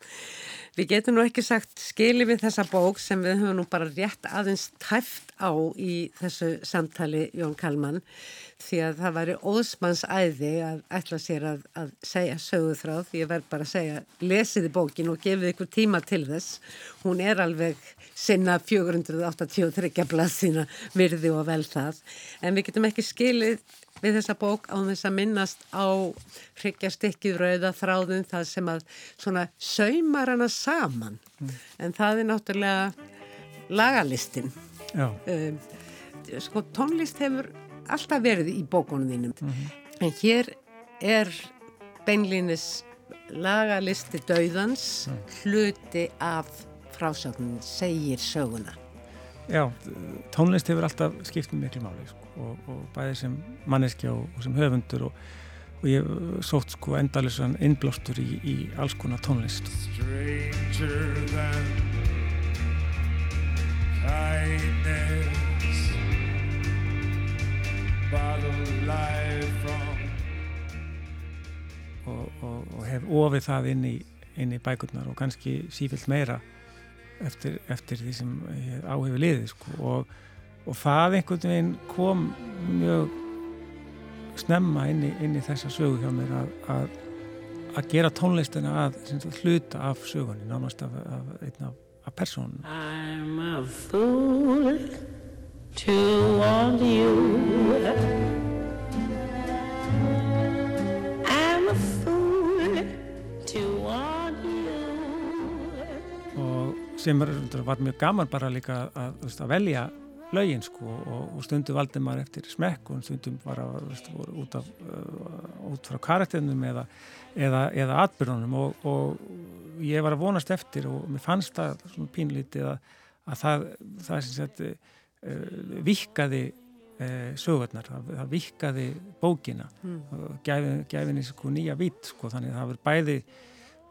Við getum nú ekki sagt skili við þessa bók sem við höfum nú bara rétt aðeins tæft á í þessu samtali Jón Kalman því að það væri óðsmanns æði að ætla sér að, að segja söguð frá því ég verð bara að segja lesiði bókin og gefið ykkur tíma til þess. Hún er alveg sinna 483 blað sína virði og vel það en við getum ekki skilið við þessa bók á þess að minnast á hryggjastykkið rauða þráðun það sem að svona saumar hana saman mm. en það er náttúrulega lagalistin um, sko tónlist hefur alltaf verið í bókunum þínum mm -hmm. en hér er beinlínis lagalisti döðans mm. hluti af frásögnin segir söguna Já, tónlist hefur alltaf skipt miklu máli sko og, og bæði sem manneskja og, og sem höfundur og, og ég sótt sko endalisann innblástur í, í alls konar tónlist Stranger than kindness Life from. Og hef ofið það inn í, inn í bækurnar og kannski sífilt meira eftir, eftir því sem áhefur liðið sko. Og og það einhvern veginn kom mjög snemma inn í, inn í þessa sögu hjá mér að, að, að gera tónlistina að hluta af sögunni nánast af, af af, af personum I'm a fool to want you sem var, var mjög gaman bara líka að, að velja lögin sko og, og stundu valdi maður eftir smekk og stundum var að út, af, uh, út frá karakternum eða, eða, eða atbyrðunum og, og ég var að vonast eftir og mér fannst það svona pínlítið að, að það, það sem sagt uh, vikkaði uh, sögurnar, það, það vikkaði bókina mm. og gæfi henni sko nýja vít sko þannig að það verður bæði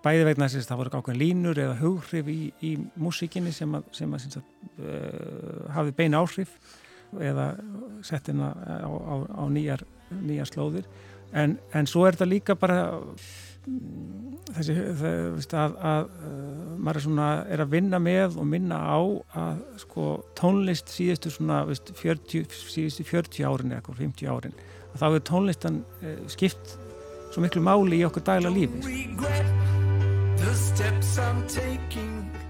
bæði vegna þess að það voru ákveðin línur eða hughrif í, í músíkinni sem að, sem að, sem að uh, hafi beina áhrif eða sett henn á, á, á nýjar, nýjar slóðir. En, en svo er þetta líka bara þessi það, að, uh, maður er, svona, er að vinna með og minna á að sko, tónlist síðustu svona, veist, 40, síðustu 40 árin eða 50 árin að þá er tónlistan uh, skipt svo miklu máli í okkur dagla lífi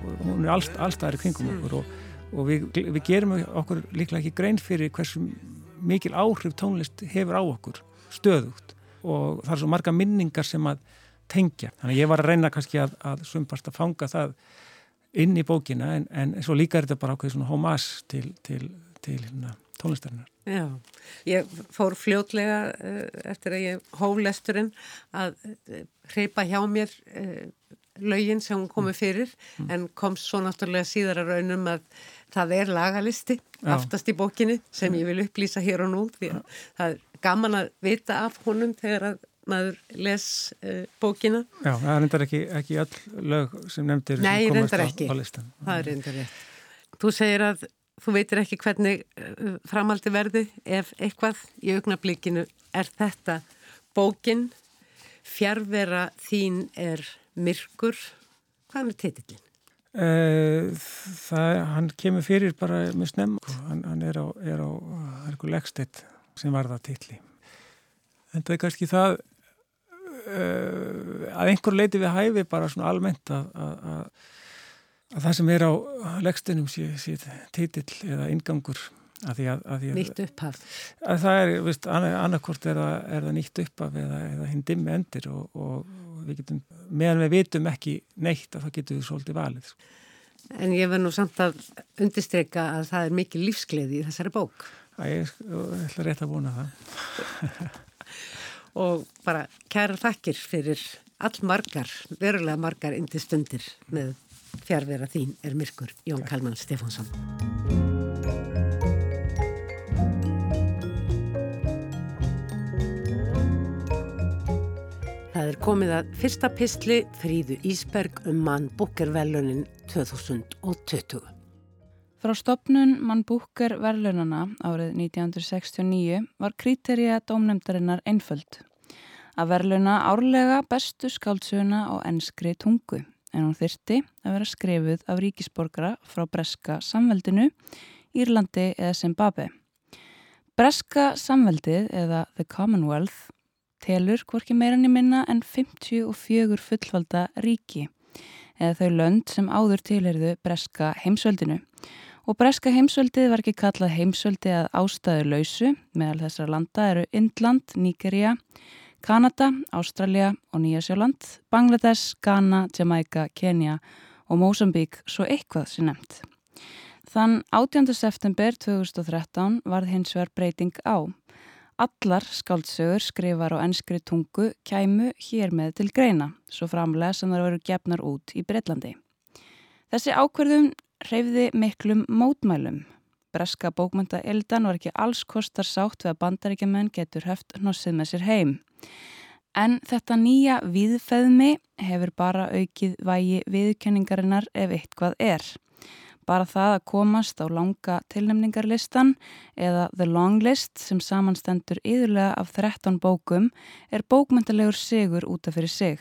og hún er allstaðar í kringum okkur og, og við, við gerum okkur líklega ekki grein fyrir hversu mikil áhrif tónlist hefur á okkur stöðugt og það er svo marga minningar sem að tengja. Þannig að ég var að reyna kannski að, að sumpast að fanga það inn í bókina en, en svo líka er þetta bara okkur svona homás til, til, til hérna, tónlistarinnar. Já, ég fór fljótlega uh, eftir að ég hóf lesturinn að uh, hreipa hjá mér uh, lögin sem hún komið fyrir mm. en kom svo náttúrulega síðar að raunum að það er lagalisti Já. aftast í bókinni sem ég vil upplýsa hér og nú því að Já. það er gaman að vita af honum þegar að maður les uh, bókina. Já, það reyndar ekki, ekki öll lög sem nefndir Nei, sem reyndar ekki. Á, á listan. Það er reyndar ekki. Þú segir að þú veitir ekki hvernig uh, framaldi verði ef eitthvað í augnablíkinu er þetta bókin fjárvera þín er myrkur. Hvað er titillin? Uh, það, hann kemur fyrir bara með snemm. Hann, hann er á, er á, á leggstett sem var það tilli. En það er kannski það uh, að einhver leiti við hæfi bara svona almennt að, að, að það sem er á leggstunum sé, sé titill eða ingangur Nýtt upphaf. Það er, veist, annarkort er er það nýtt upphaf eða, eða hinn dimmi endir og, og við getum, meðan við vitum ekki neitt að það getur við svolítið valið sko. En ég verð nú samt að undirstreika að það er mikið lífsgleði í þessari bók. Það er, ég ætla rétt að vona það. Og bara kæra þakkir fyrir all margar, verulega margar indi stundir með fjárvera þín er myrkur Jón Kalman Stefánsson. Það er komið að fyrsta pistli Fríðu Ísberg um mann búkervelunin 2020. Frá stopnun mann búker verðlunana árið 1969 var kríterija dómnefndarinnar einföld. Að verðluna árlega bestu skáldsöguna á ennskri tungu en hún þyrti að vera skrifuð af ríkisborgara frá Breska samveldinu, Írlandi eða Zimbabwe. Breska samveldið eða The Commonwealth telur hvorki meirann í minna en 54 fullvalda ríki eða þau lönd sem áður tilherðu Breska heimsveldinu og breska heimsveldið var ekki kallað heimsveldi að ástæðu lausu meðal þessar landa eru Indland, Níkeria, Kanada, Ástralja og Nýjasjóland, Bangladesh, Ghana, Jamaica, Kenya og Mosambík svo eitthvað sem nefnt. Þann 18. september 2013 varð hins vegar breyting á. Allar skáldsögur skrifar á ennskri tungu kæmu hér með til greina, svo framlega sem það eru gefnar út í Breitlandi. Þessi ákverðum reyfði miklum mótmælum. Breska bókmynda Eldan var ekki alls kostar sátt við að bandaríkjumenn getur höft hnossið með sér heim. En þetta nýja viðfeðmi hefur bara aukið vægi viðkenningarinnar ef eitthvað er. Bara það að komast á langa tilnemningarlistan eða The Long List sem samanstendur yðurlega af 13 bókum er bókmyndalegur sigur útaf fyrir sig.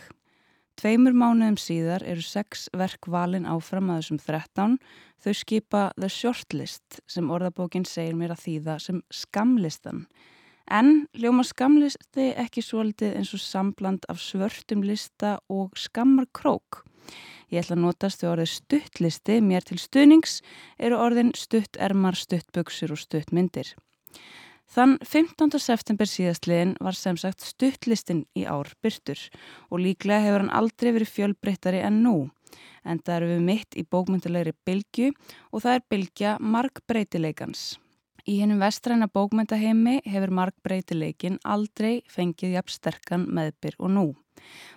Tveimur mánuðum síðar eru sex verk valin áfram að þessum 13. Þau skipa The Shortlist sem orðabókin segir mér að þýða sem skamlistan. En hljóma skamlisti ekki svolítið eins og sambland af svörtum lista og skammar krók. Ég ætla að notast við orðið stuttlisti mér til stuðnings eru orðin stuttermar, stuttbuksur og stuttmyndir. Þann 15. september síðastliðin var sem sagt stuttlistin í ár byrtur og líklega hefur hann aldrei verið fjölbreyttari en nú. En það eru við mitt í bókmyndilegri bylgu og það er bylgja markbreytileikans. Í hennum vestræna bókmyndaheimi hefur markbreytileikin aldrei fengið jafn sterkan meðbyr og nú.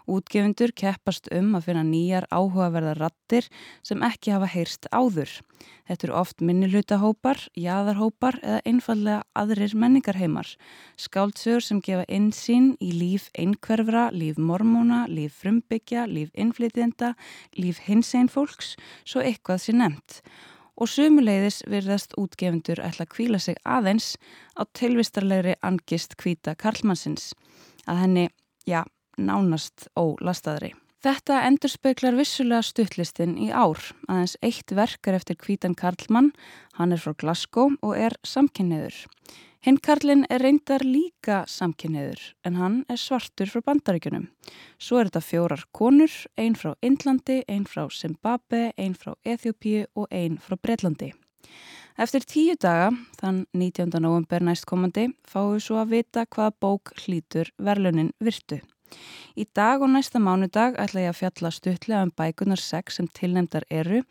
Útgefundur keppast um að finna nýjar áhugaverðar rattir sem ekki hafa heyrst áður. Þetta eru oft minnilutahópar, jæðarhópar eða einfallega aðrir menningarheimar. Skáldsögur sem gefa insýn í líf einkverfra, líf mormóna, líf frumbyggja, líf innflytjenda, líf hinsegin fólks, svo eitthvað sé nefnt. Og sumuleiðis virðast útgefundur ætla að kvíla sig aðeins á tilvistarlegri angist kvíta Karlmannsins. Að henni, já, nánast ólastaðri. Þetta endur speiklar vissulega stuttlistin í ár. Aðeins eitt verk er eftir Kvítan Karlmann, hann er frá Glasgow og er samkynniður. Hinn Karlin er reyndar líka samkynniður en hann er svartur frá bandaríkunum. Svo er þetta fjórar konur, einn frá Indlandi, einn frá Zimbabwe, einn frá Eþjópíu og einn frá Breitlandi. Eftir tíu daga, þann 19. november næstkomandi, fáum við svo að vita hvaða bók hlítur verlunin virtu. Í dag og næsta mánudag ætla ég að fjalla stuttlega um bækunar 6 sem tilnefndar eru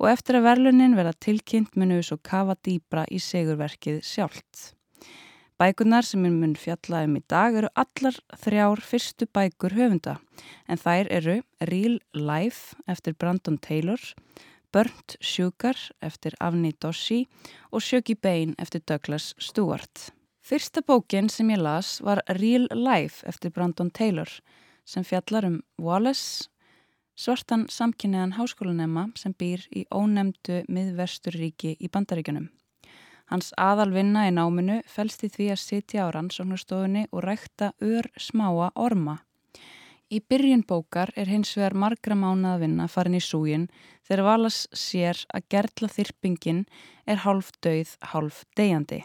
og eftir að verlunin verða tilkynnt munum við svo kafa dýbra í segurverkið sjálft. Bækunar sem ég mun fjalla um í dag eru allar þrjár fyrstu bækur höfunda en þær eru Real Life eftir Brandon Taylor, Burnt Sugar eftir Avni Dossi og Sjöki Bain eftir Douglas Stewart. Fyrsta bókin sem ég las var Real Life eftir Brandon Taylor sem fjallar um Wallace, svartan samkynniðan háskólanema sem býr í ónemdu miðvesturíki í bandaríkunum. Hans aðalvinna í náminu fælst í því að sitja á rannsóknarstofunni og rækta ör smáa orma. Í byrjun bókar er hins vegar margra mánað að vinna farin í súgin þegar Valas sér að gerðla þyrpingin er hálf döið, hálf deyjandi.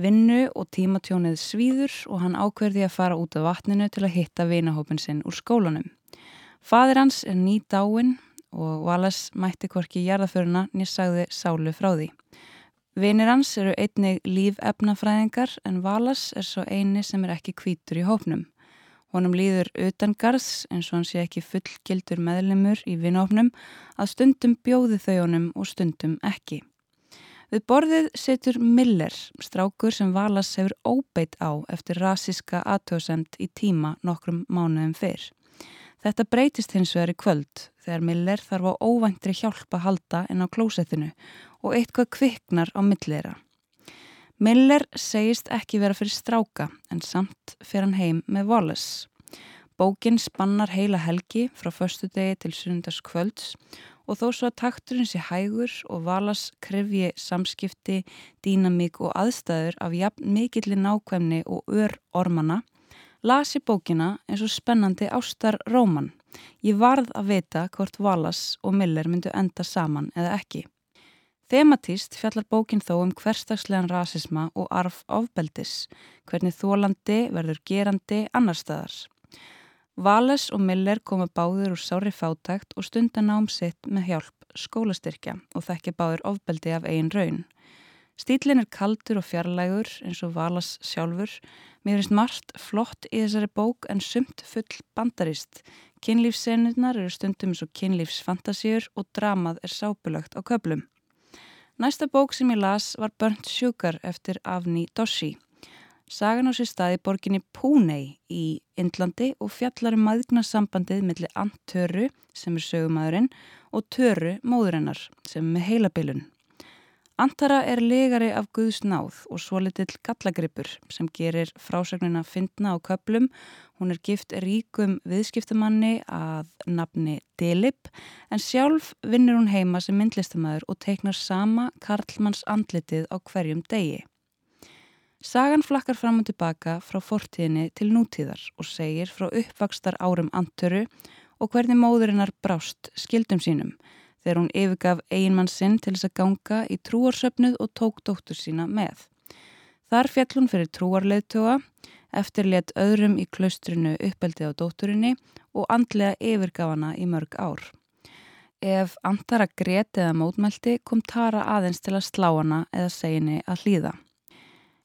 Vinnu og tímatjónið svíður og hann ákverði að fara út af vatninu til að hitta vinahópin sinn úr skólanum. Fadir hans er ný dáin og Valas mætti hvorki jarðaföruna nýssagði sálu frá því. Vinir hans eru einnig lífefnafræðingar en Valas er svo eini sem er ekki kvítur í hópnum. Honum líður utangarðs eins og hann sé ekki fullgildur meðlemur í vinahópnum að stundum bjóði þau honum og stundum ekki. Við borðið setur Miller, strákur sem Valas hefur óbeitt á eftir rasiska aðtöðsend í tíma nokkrum mánuðum fyrr. Þetta breytist hins vegar í kvöld þegar Miller þarf á óvæntri hjálpa halda inn á klósettinu og eitthvað kviknar á millera. Miller segist ekki vera fyrir stráka en samt fyrir hann heim með Wallace. Bókin spannar heila helgi frá förstu degi til sundas kvölds og þó svo að takturinn sé hægur og Wallace krefji samskipti, dýnamík og aðstæður af jafn mikillir nákvæmni og ör ormana, lasi bókina eins og spennandi ástar Róman. Ég varð að vita hvort Wallace og Miller myndu enda saman eða ekki. Thematist fjallar bókin þó um hverstagslegan rasisma og arf ofbeldis, hvernig þólandi verður gerandi annar staðar. Vales og Miller koma báður úr sári fátækt og stunda nám sitt með hjálp skólastyrkja og þekkja báður ofbeldi af eigin raun. Stílinn er kaldur og fjarlægur eins og Valas sjálfur. Mér finnst margt flott í þessari bók en sumt full bandarist. Kynlífssenurnar eru stundum eins og kynlífsfantasíur og dramað er sápulögt á köplum. Næsta bók sem ég las var Burnt Sugar eftir Avni Dossi. Sagan á sér staði borginni Púnei í Indlandi og fjallar um maðgnasambandið millir Antöru sem er sögumæðurinn og Töru móðurinnar sem er heilabilun. Antara er legari af Guðs náð og svo litill gallagripur sem gerir frásögnina fyndna á köplum Hún er gift ríkum viðskiptamanni að nafni Dilip en sjálf vinnur hún heima sem myndlistamæður og teiknar sama Karlmanns andlitið á hverjum degi. Sagan flakkar fram og tilbaka frá fortíðinni til nútíðar og segir frá uppvakstar árum antöru og hvernig móðurinnar brást skildum sínum þegar hún yfirgaf eiginmann sinn til þess að ganga í trúarsöfnuð og tók dóttur sína með. Þar fjall hún fyrir trúarleðtöga eftirlétt öðrum í klaustrinu uppeldi á dótturinni og andlega yfirgafana í mörg ár. Ef Antara greti eða mótmælti kom Tara aðeins til að slá hana eða seginni að hlýða.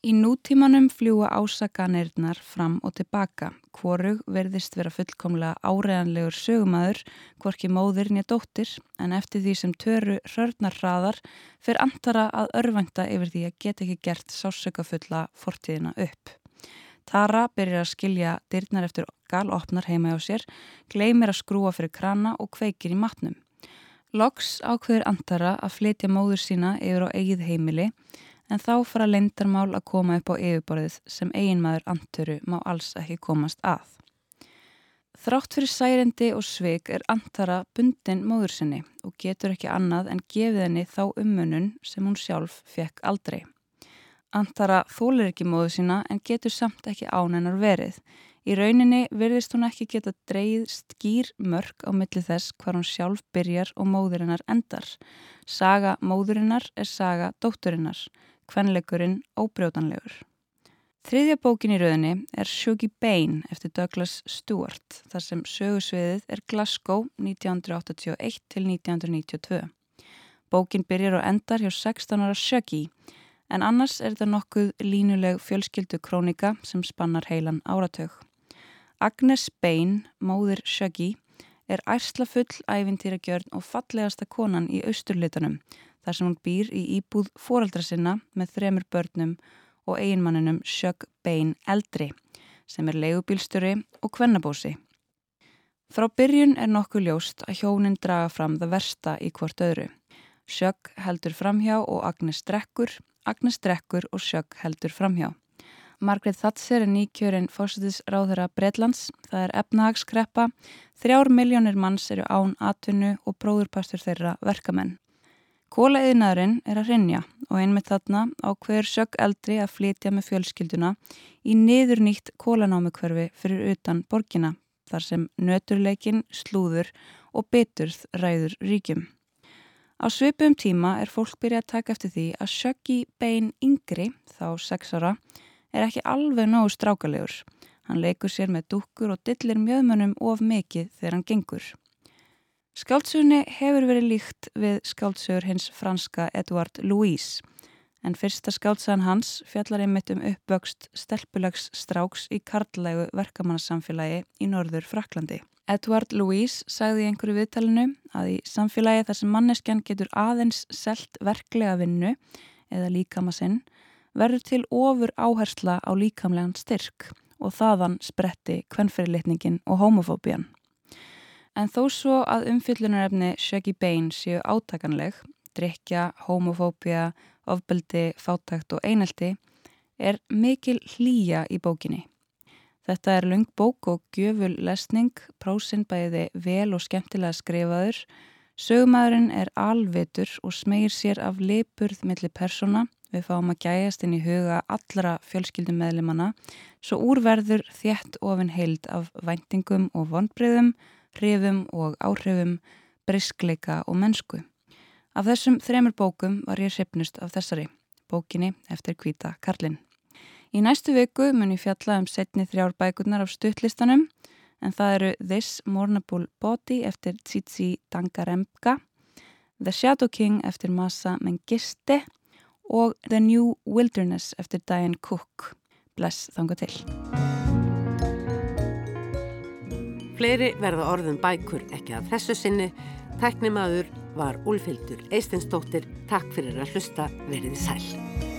Í nútímanum fljúa ásaganirnar fram og tilbaka. Hvorug verðist vera fullkomlega áreðanlegur sögumæður, hvorki móðir nýja dóttir, en eftir því sem töru hörnar hraðar fyrir Antara að örvænta yfir því að geta ekki gert sásökafulla fortíðina upp. Tara byrjar að skilja dyrnar eftir galopnar heima á sér, gleymir að skrúa fyrir krana og kveikir í matnum. Loks ákveður Antara að flytja móður sína yfir á eigið heimili en þá fara lendarmál að koma upp á yfirborðið sem eiginmaður Anturu má alls ekki komast að. Þrátt fyrir særendi og sveik er Antara bundin móður sinni og getur ekki annað en gefið henni þá ummunun sem hún sjálf fekk aldrei. Antara þólir ekki móðu sína en getur samt ekki ánennar verið. Í rauninni verðist hún ekki geta dreyð skýr mörg á milli þess hvar hún sjálf byrjar og móðurinnar endar. Saga móðurinnar er saga dótturinnar, kvenleikurinn óbrjótanlegur. Þriðja bókin í rauninni er Shugi Bain eftir Douglas Stewart þar sem sögusviðið er Glasgow 1981 til 1992. Bókin byrjar og endar hjá 16 ára Shugi en annars er þetta nokkuð línuleg fjölskyldu krónika sem spannar heilan áratög. Agnes Bain, móðir Shuggy, er ærslafull, ævintýragjörn og fallegasta konan í austurlitunum þar sem hún býr í íbúð fóraldra sinna með þremur börnum og eiginmanninum Sjögg Bein Eldri sem er leigubílstjóri og kvennabósi. Frá byrjun er nokkuð ljóst að hjónin draga fram það versta í hvort öðru. Sjögg heldur framhjá og Agnes drekkur, Agnes drekkur og Sjögg heldur framhjá. Margrét Thatser er nýkjörinn fórsetisráðara Breitlands, það er efnahagskreppa, þrjár miljónir manns eru án atvinnu og bróðurpastur þeirra verkamenn. Kólaeðinaðurinn er að rinja og einmitt þarna á hver sjögg eldri að flytja með fjölskylduna í niður nýtt kólanámikverfi fyrir utan borgina þar sem nöturleikin, slúður og beturð ræður ríkjum. Á svipum tíma er fólk byrjað að taka eftir því að sjöggi bein yngri, þá sex ára, er ekki alveg nógu strákalegur. Hann leikur sér með dúkkur og dillir mjöðmönnum of mikið þegar hann gengur. Skáltsugunni hefur verið líkt við skáltsugur hins franska Edouard Louis en fyrsta skáltsagan hans fjallar einmitt um uppvöxt stelpulags stráks í karlægu verkamannassamfélagi í norður Fraklandi. Edward Louis sagði í einhverju viðtalinu að í samfélagi þar sem manneskjan getur aðeins selt verklega vinnu eða líkama sinn verður til ofur áhersla á líkamlegan styrk og þaðan spretti kvennferðilitningin og homofóbían. En þó svo að umfyllunarefni Shaggy Bane séu átakanleg, drikja, homofóbía, ofbeldi, fátækt og einelti, er mikil hlýja í bókinni. Þetta er lung bók og gjöful lesning, prósinn bæði vel og skemmtilega skrifaður, sögumæðurinn er alvitur og smegir sér af lipurð millir persóna Við fáum að gæjast inn í huga allra fjölskyldum meðlimanna svo úrverður þjætt ofin heild af væntingum og vonbreyðum, hrifum og áhrifum, briskleika og mennsku. Af þessum þremur bókum var ég hrifnust af þessari, bókinni eftir Kvíta Karlinn. Í næstu viku mun ég fjalla um setni þrjár bækurnar af stuttlistanum en það eru This Mournable Body eftir Tsitsi Dangaremka, The Shadow King eftir Masa Mengiste og The New Wilderness eftir Diane Cook. Bless þanga til. Fleiri verða orðum bækur ekki af þessu sinni. Tæknimaður var Úlfildur Eistinsdóttir. Takk fyrir að hlusta. Verið sæl.